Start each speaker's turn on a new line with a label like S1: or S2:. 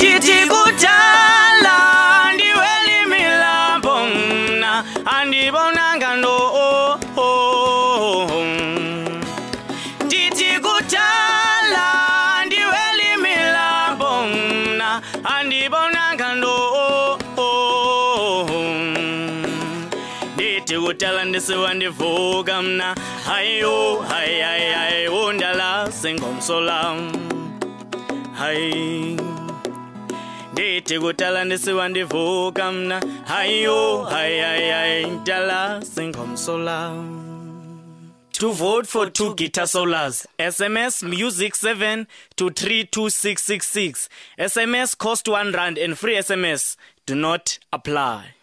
S1: ndithi kudala ndiweli milambo mna andibonanga no ndithi kudala ndiweli milambo mna andibonanga no ndithi kudala ndisiwa ndivuka mna hayo hayi hayi hayi wondala singomsolam hayi hay, hay, hay, to
S2: vote for two guitar solas. SMS music 7 to 32666. SMS cost 1 rand and free SMS. Do not apply.